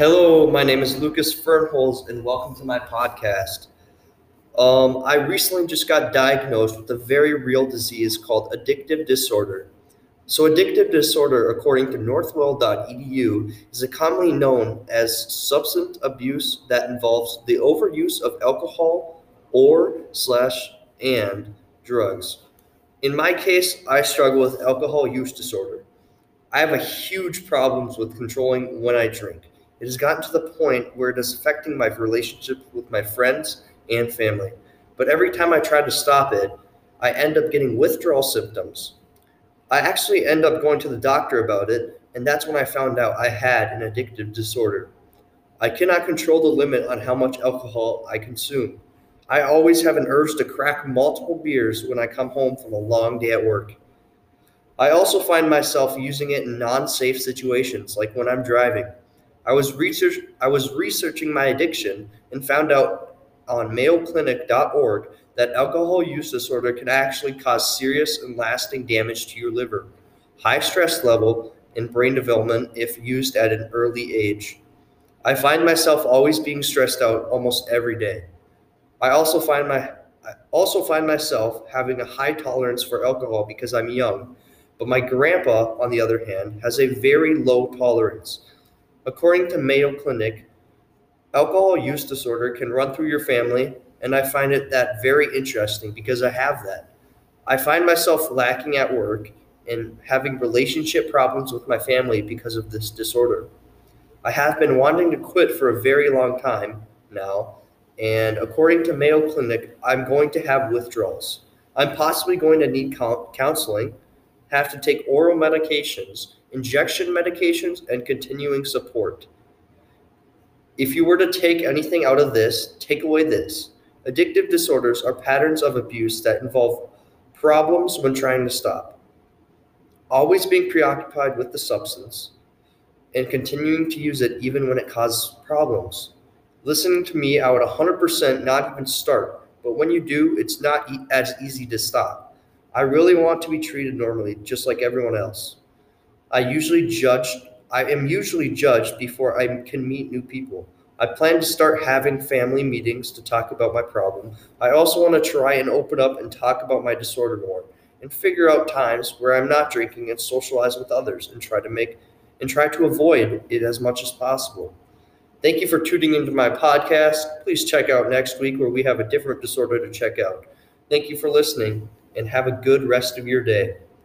Hello, my name is Lucas Fernholz, and welcome to my podcast. Um, I recently just got diagnosed with a very real disease called addictive disorder. So, addictive disorder, according to northwell.edu, is a commonly known as substance abuse that involves the overuse of alcohol or slash and drugs. In my case, I struggle with alcohol use disorder. I have a huge problems with controlling when I drink. It has gotten to the point where it is affecting my relationship with my friends and family. But every time I try to stop it, I end up getting withdrawal symptoms. I actually end up going to the doctor about it, and that's when I found out I had an addictive disorder. I cannot control the limit on how much alcohol I consume. I always have an urge to crack multiple beers when I come home from a long day at work. I also find myself using it in non-safe situations, like when I'm driving. I was research I was researching my addiction and found out on mayoclinic.org that alcohol use disorder can actually cause serious and lasting damage to your liver, high stress level, and brain development if used at an early age. I find myself always being stressed out almost every day. I also find my I also find myself having a high tolerance for alcohol because I'm young, but my grandpa, on the other hand, has a very low tolerance. According to Mayo Clinic, alcohol use disorder can run through your family, and I find it that very interesting because I have that. I find myself lacking at work and having relationship problems with my family because of this disorder. I have been wanting to quit for a very long time now, and according to Mayo Clinic, I'm going to have withdrawals. I'm possibly going to need counseling, have to take oral medications, injection medications, and continuing support. If you were to take anything out of this, take away this. Addictive disorders are patterns of abuse that involve problems when trying to stop. Always being preoccupied with the substance and continuing to use it even when it causes problems. Listening to me, I would 100% not even start, but when you do, it's not e- as easy to stop. I really want to be treated normally, just like everyone else. I usually judge I am usually judged before I can meet new people. I plan to start having family meetings to talk about my problem. I also want to try and open up and talk about my disorder more and figure out times where I'm not drinking and socialize with others and try to make and try to avoid it as much as possible. Thank you for tuning into my podcast. Please check out next week where we have a different disorder to check out. Thank you for listening and have a good rest of your day.